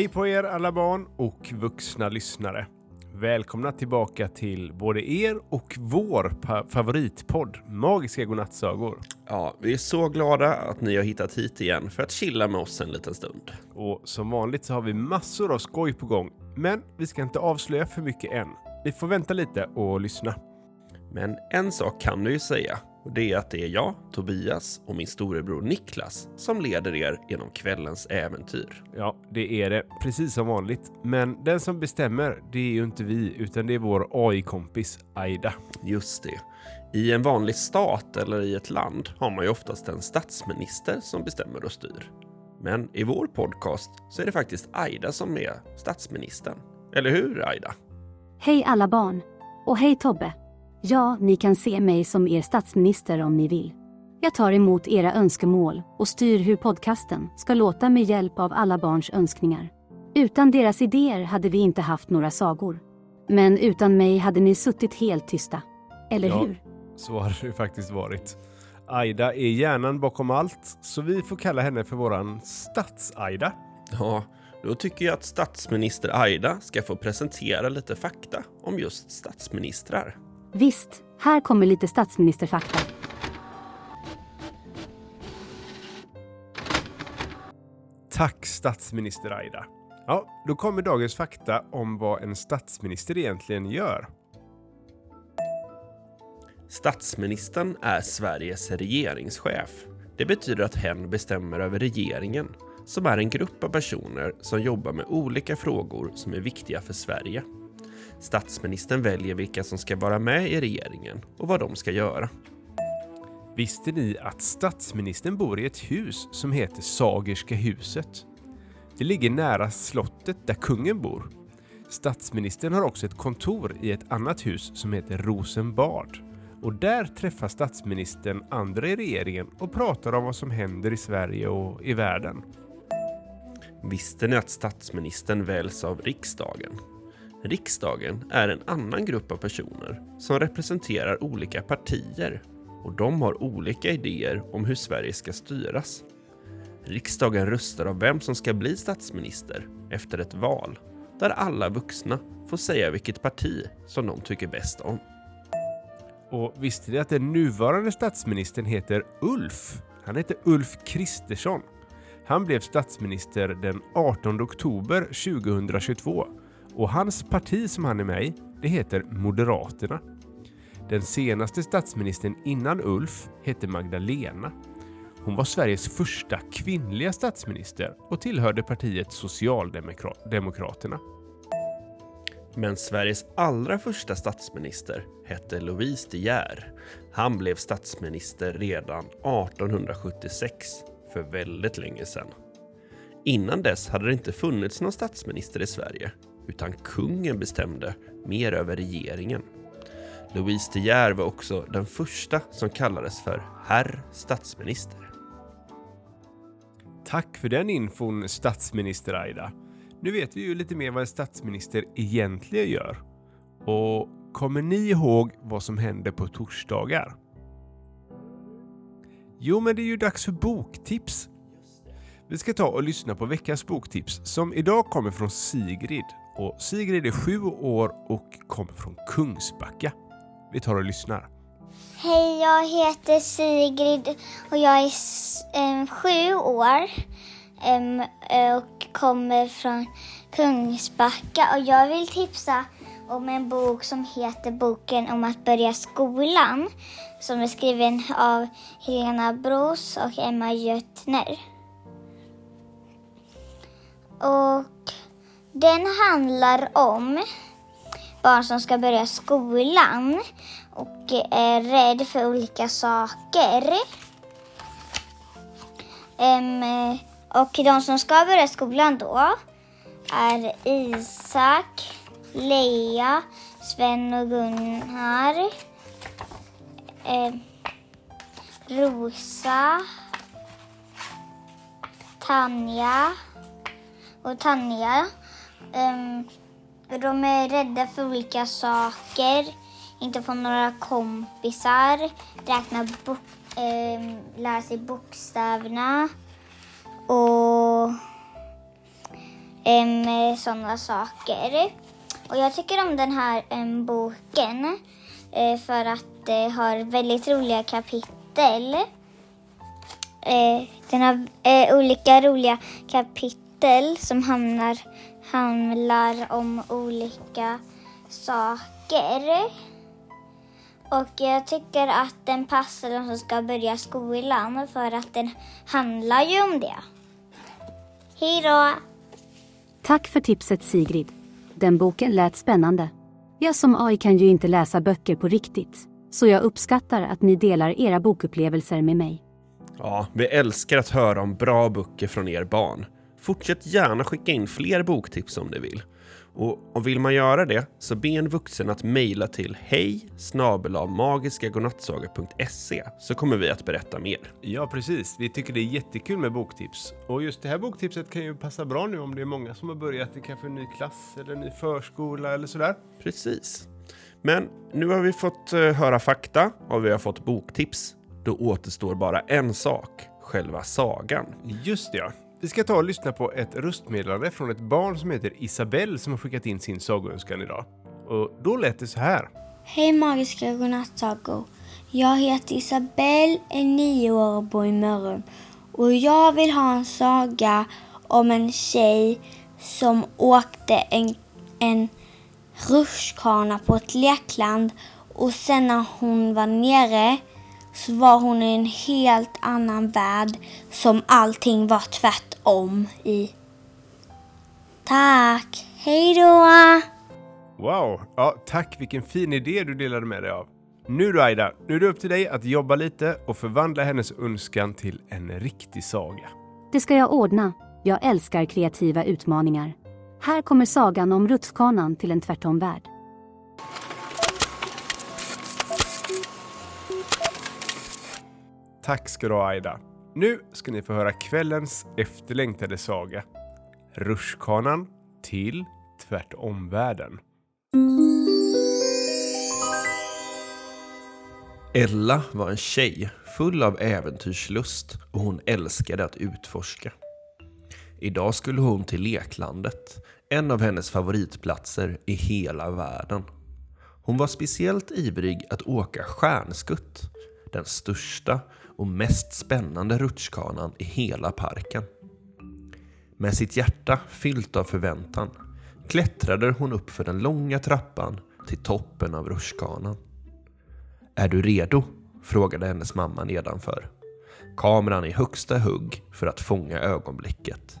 Hej på er alla barn och vuxna lyssnare. Välkomna tillbaka till både er och vår favoritpodd Magiska godnattsagor. Ja, vi är så glada att ni har hittat hit igen för att chilla med oss en liten stund. Och som vanligt så har vi massor av skoj på gång, men vi ska inte avslöja för mycket än. Ni får vänta lite och lyssna. Men en sak kan du ju säga. Och det är att det är jag, Tobias och min storebror Niklas som leder er genom kvällens äventyr. Ja, det är det. Precis som vanligt. Men den som bestämmer, det är ju inte vi, utan det är vår AI-kompis Aida. Just det. I en vanlig stat eller i ett land har man ju oftast en statsminister som bestämmer och styr. Men i vår podcast så är det faktiskt Aida som är statsministern. Eller hur Aida? Hej alla barn! Och hej Tobbe! Ja, ni kan se mig som er statsminister om ni vill. Jag tar emot era önskemål och styr hur podcasten ska låta med hjälp av alla barns önskningar. Utan deras idéer hade vi inte haft några sagor. Men utan mig hade ni suttit helt tysta. Eller ja, hur? Så har det faktiskt varit. Aida är hjärnan bakom allt, så vi får kalla henne för våran stats-Aida. Ja, då tycker jag att statsminister Aida ska få presentera lite fakta om just statsministrar. Visst, här kommer lite statsministerfakta. Tack statsminister Aida. Ja, då kommer dagens fakta om vad en statsminister egentligen gör. Statsministern är Sveriges regeringschef. Det betyder att hen bestämmer över regeringen, som är en grupp av personer som jobbar med olika frågor som är viktiga för Sverige. Statsministern väljer vilka som ska vara med i regeringen och vad de ska göra. Visste ni att statsministern bor i ett hus som heter Sagerska huset? Det ligger nära slottet där kungen bor. Statsministern har också ett kontor i ett annat hus som heter Rosenbad. Och där träffar statsministern andra i regeringen och pratar om vad som händer i Sverige och i världen. Visste ni att statsministern väljs av riksdagen? Riksdagen är en annan grupp av personer som representerar olika partier och de har olika idéer om hur Sverige ska styras. Riksdagen röstar om vem som ska bli statsminister efter ett val där alla vuxna får säga vilket parti som de tycker bäst om. Och visste ni att den nuvarande statsministern heter Ulf? Han heter Ulf Kristersson. Han blev statsminister den 18 oktober 2022 och hans parti som han är med i, det heter Moderaterna. Den senaste statsministern innan Ulf hette Magdalena. Hon var Sveriges första kvinnliga statsminister och tillhörde partiet Socialdemokraterna. Men Sveriges allra första statsminister hette Louise De Geer. Han blev statsminister redan 1876, för väldigt länge sedan. Innan dess hade det inte funnits någon statsminister i Sverige utan kungen bestämde mer över regeringen. Louise De Geer var också den första som kallades för herr statsminister. Tack för den infon statsminister Aida. Nu vet vi ju lite mer vad en statsminister egentligen gör. Och kommer ni ihåg vad som händer på torsdagar? Jo, men det är ju dags för boktips. Vi ska ta och lyssna på veckans boktips som idag kommer från Sigrid och Sigrid är sju år och kommer från Kungsbacka. Vi tar och lyssnar. Hej, jag heter Sigrid och jag är äm, sju år äm, och kommer från Kungsbacka. Och jag vill tipsa om en bok som heter Boken om att börja skolan som är skriven av Helena Bros och Emma Götner. Och den handlar om barn som ska börja skolan och är rädd för olika saker. Um, och de som ska börja skolan då är Isak, Lea, Sven och Gunnar, Rosa, Tanja och Tanja Um, de är rädda för olika saker, inte få några kompisar, räkna bok, um, lära sig bokstäverna och um, sådana saker. Och jag tycker om den här um, boken uh, för att det uh, har väldigt roliga kapitel. Uh, den har eh, olika roliga kapitel som hamnar, handlar om olika saker. Och jag tycker att den passar de som ska börja skolan för att den handlar ju om det. Hej då! Tack för tipset Sigrid. Den boken lät spännande. Jag som AI kan ju inte läsa böcker på riktigt, så jag uppskattar att ni delar era bokupplevelser med mig. Ja, vi älskar att höra om bra böcker från er barn. Fortsätt gärna skicka in fler boktips om ni vill. Och, och vill man göra det så be en vuxen att mejla till hej magiskagodnattsaga.se så kommer vi att berätta mer. Ja, precis. Vi tycker det är jättekul med boktips. Och just det här boktipset kan ju passa bra nu om det är många som har börjat i kanske en ny klass eller en ny förskola eller sådär. Precis. Men nu har vi fått uh, höra fakta och vi har fått boktips. Då återstår bara en sak, själva sagan. Just det, ja. Vi ska ta och lyssna på ett röstmeddelande från ett barn som heter Isabelle som har skickat in sin sagoönskan idag. Och då lät det så här. Hej magiska godnattsagor. Jag heter Isabelle, är nio år och bor i Mörrum. Och jag vill ha en saga om en tjej som åkte en, en rutschkana på ett lekland och sen när hon var nere så var hon i en helt annan värld som allting var tvärtom i. Tack! Hej då! Wow! Ja, tack vilken fin idé du delade med dig av. Nu då Aida, nu är det upp till dig att jobba lite och förvandla hennes önskan till en riktig saga. Det ska jag ordna. Jag älskar kreativa utmaningar. Här kommer sagan om rutschkanan till en tvärtom-värld. Tack ska du ha Aida. Nu ska ni få höra kvällens efterlängtade saga. Ruskanan till tvärtomvärlden. Ella var en tjej full av äventyrslust och hon älskade att utforska. Idag skulle hon till leklandet, en av hennes favoritplatser i hela världen. Hon var speciellt ivrig att åka stjärnskutt, den största och mest spännande rutschkanan i hela parken. Med sitt hjärta fyllt av förväntan klättrade hon upp för den långa trappan till toppen av rutschkanan. Är du redo? frågade hennes mamma nedanför. Kameran i högsta hugg för att fånga ögonblicket.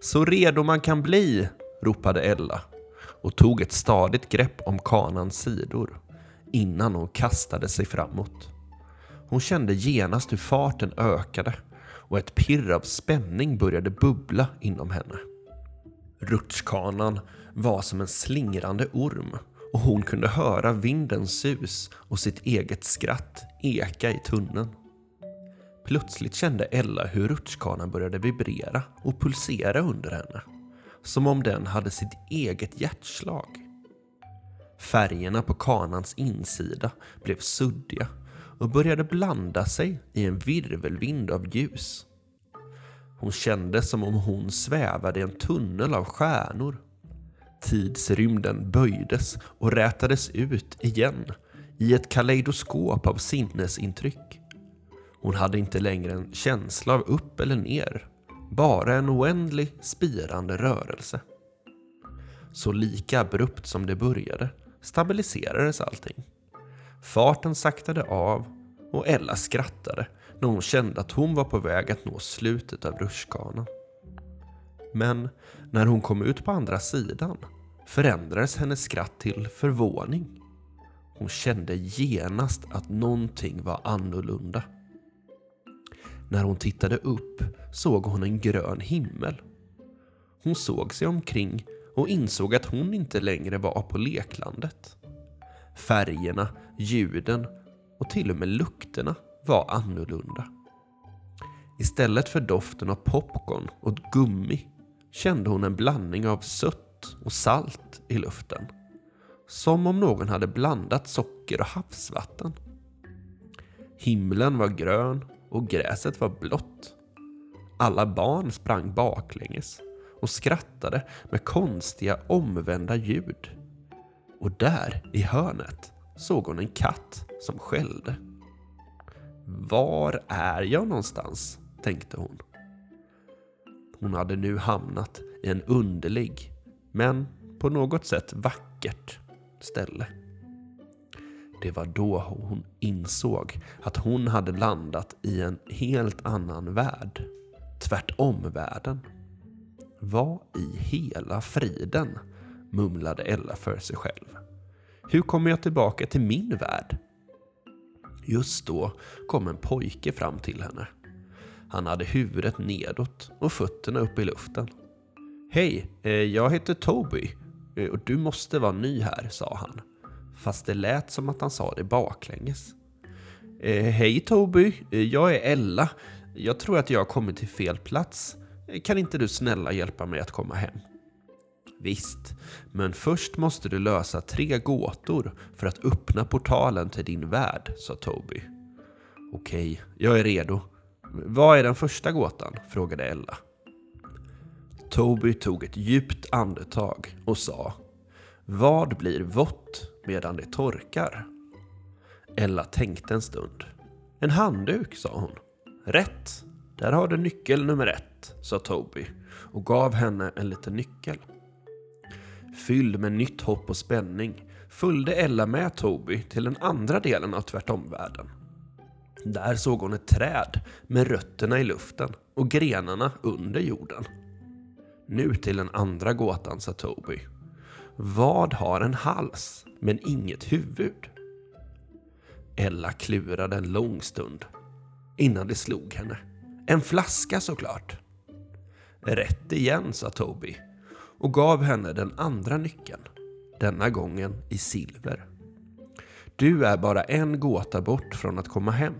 Så redo man kan bli, ropade Ella och tog ett stadigt grepp om kanans sidor innan hon kastade sig framåt. Hon kände genast hur farten ökade och ett pirr av spänning började bubbla inom henne. Rutschkanan var som en slingrande orm och hon kunde höra vindens sus och sitt eget skratt eka i tunneln. Plötsligt kände Ella hur rutschkanan började vibrera och pulsera under henne. Som om den hade sitt eget hjärtslag. Färgerna på kanans insida blev suddiga och började blanda sig i en virvelvind av ljus. Hon kände som om hon svävade i en tunnel av stjärnor. Tidsrymden böjdes och rätades ut igen i ett kaleidoskop av sinnesintryck. Hon hade inte längre en känsla av upp eller ner, bara en oändlig spirande rörelse. Så lika abrupt som det började stabiliserades allting. Farten saktade av och Ella skrattade när hon kände att hon var på väg att nå slutet av rutschkanan. Men när hon kom ut på andra sidan förändrades hennes skratt till förvåning. Hon kände genast att någonting var annorlunda. När hon tittade upp såg hon en grön himmel. Hon såg sig omkring och insåg att hon inte längre var på leklandet. Färgerna, ljuden och till och med lukterna var annorlunda. Istället för doften av popcorn och gummi kände hon en blandning av sött och salt i luften. Som om någon hade blandat socker och havsvatten. Himlen var grön och gräset var blått. Alla barn sprang baklänges och skrattade med konstiga omvända ljud. Och där i hörnet såg hon en katt som skällde. Var är jag någonstans? tänkte hon. Hon hade nu hamnat i en underlig, men på något sätt vackert ställe. Det var då hon insåg att hon hade landat i en helt annan värld. Tvärtom-världen. Vad i hela friden? Mumlade Ella för sig själv. Hur kommer jag tillbaka till min värld? Just då kom en pojke fram till henne. Han hade huvudet nedåt och fötterna upp i luften. Hej, eh, jag heter Toby eh, och du måste vara ny här, sa han. Fast det lät som att han sa det baklänges. Eh, hej Toby, jag är Ella. Jag tror att jag har kommit till fel plats. Kan inte du snälla hjälpa mig att komma hem? Visst, men först måste du lösa tre gåtor för att öppna portalen till din värld, sa Toby. Okej, jag är redo. Vad är den första gåtan? frågade Ella. Toby tog ett djupt andetag och sa Vad blir vått medan det torkar? Ella tänkte en stund. En handduk, sa hon. Rätt! Där har du nyckel nummer ett, sa Toby och gav henne en liten nyckel. Fylld med nytt hopp och spänning följde Ella med Toby till den andra delen av tvärtomvärlden. Där såg hon ett träd med rötterna i luften och grenarna under jorden. Nu till den andra gåtan, sa Toby. Vad har en hals men inget huvud? Ella klurade en lång stund innan det slog henne. En flaska såklart. Rätt igen, sa Toby och gav henne den andra nyckeln. Denna gången i silver. Du är bara en gåta bort från att komma hem.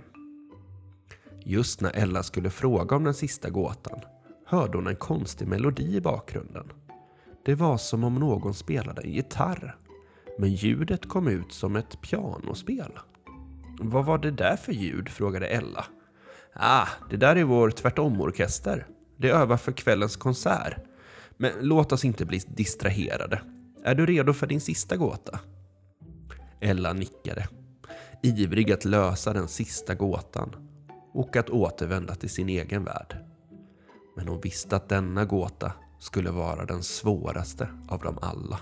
Just när Ella skulle fråga om den sista gåtan hörde hon en konstig melodi i bakgrunden. Det var som om någon spelade en gitarr. Men ljudet kom ut som ett pianospel. Vad var det där för ljud? frågade Ella. Ah, det där är vår tvärtomorkester. Det övar för kvällens konsert. Men låt oss inte bli distraherade. Är du redo för din sista gåta? Ella nickade, ivrig att lösa den sista gåtan och att återvända till sin egen värld. Men hon visste att denna gåta skulle vara den svåraste av dem alla.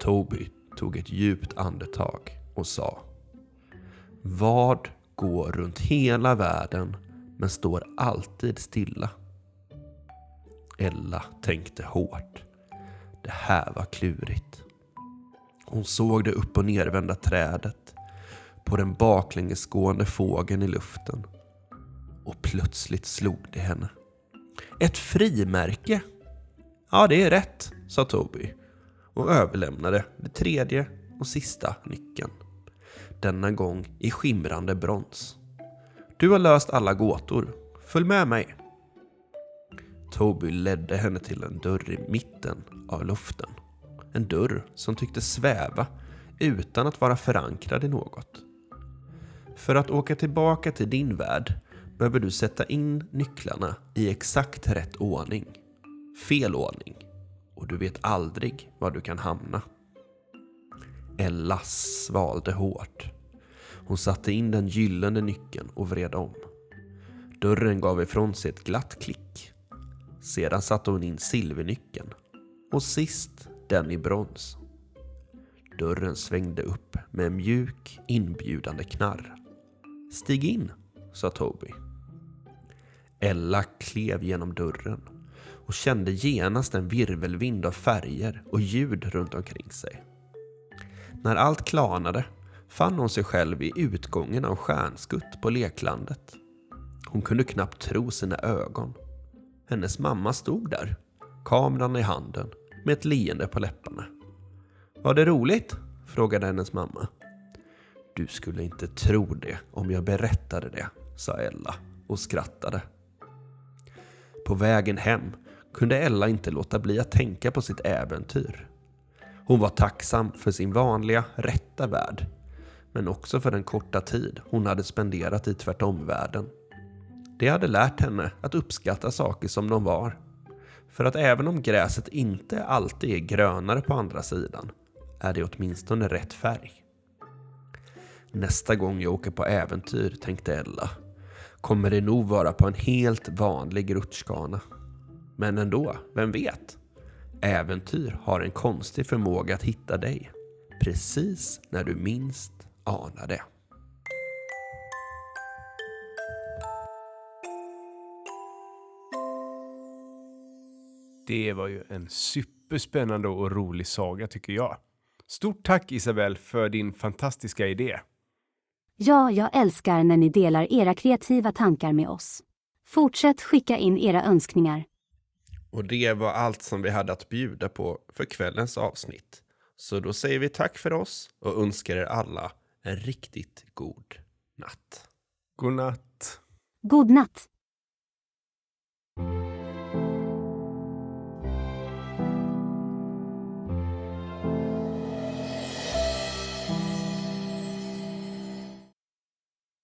Toby tog ett djupt andetag och sa Vad går runt hela världen men står alltid stilla? Ella tänkte hårt. Det här var klurigt. Hon såg det upp och nervända trädet, på den baklängesgående fågeln i luften. Och plötsligt slog det henne. Ett frimärke! Ja, det är rätt, sa Toby och överlämnade det tredje och sista nyckeln. Denna gång i skimrande brons. Du har löst alla gåtor. Följ med mig. Toby ledde henne till en dörr i mitten av luften. En dörr som tyckte sväva utan att vara förankrad i något. För att åka tillbaka till din värld behöver du sätta in nycklarna i exakt rätt ordning. Fel ordning. Och du vet aldrig var du kan hamna. Ella svalde hårt. Hon satte in den gyllene nyckeln och vred om. Dörren gav ifrån sig ett glatt klick. Sedan satte hon in silvernyckeln. Och sist den i brons. Dörren svängde upp med en mjuk inbjudande knarr. Stig in, sa Toby. Ella klev genom dörren och kände genast en virvelvind av färger och ljud runt omkring sig. När allt klarnade fann hon sig själv i utgången av stjärnskutt på leklandet. Hon kunde knappt tro sina ögon. Hennes mamma stod där, kameran i handen, med ett leende på läpparna. Var det roligt? frågade hennes mamma. Du skulle inte tro det om jag berättade det, sa Ella och skrattade. På vägen hem kunde Ella inte låta bli att tänka på sitt äventyr. Hon var tacksam för sin vanliga, rätta värld, men också för den korta tid hon hade spenderat i tvärtomvärlden. Det hade lärt henne att uppskatta saker som de var. För att även om gräset inte alltid är grönare på andra sidan är det åtminstone rätt färg. Nästa gång jag åker på äventyr, tänkte Ella, kommer det nog vara på en helt vanlig rutschkana. Men ändå, vem vet? Äventyr har en konstig förmåga att hitta dig. Precis när du minst anar det. Det var ju en superspännande och rolig saga tycker jag. Stort tack Isabel för din fantastiska idé. Ja, jag älskar när ni delar era kreativa tankar med oss. Fortsätt skicka in era önskningar. Och det var allt som vi hade att bjuda på för kvällens avsnitt. Så då säger vi tack för oss och önskar er alla en riktigt god natt. God natt. God natt!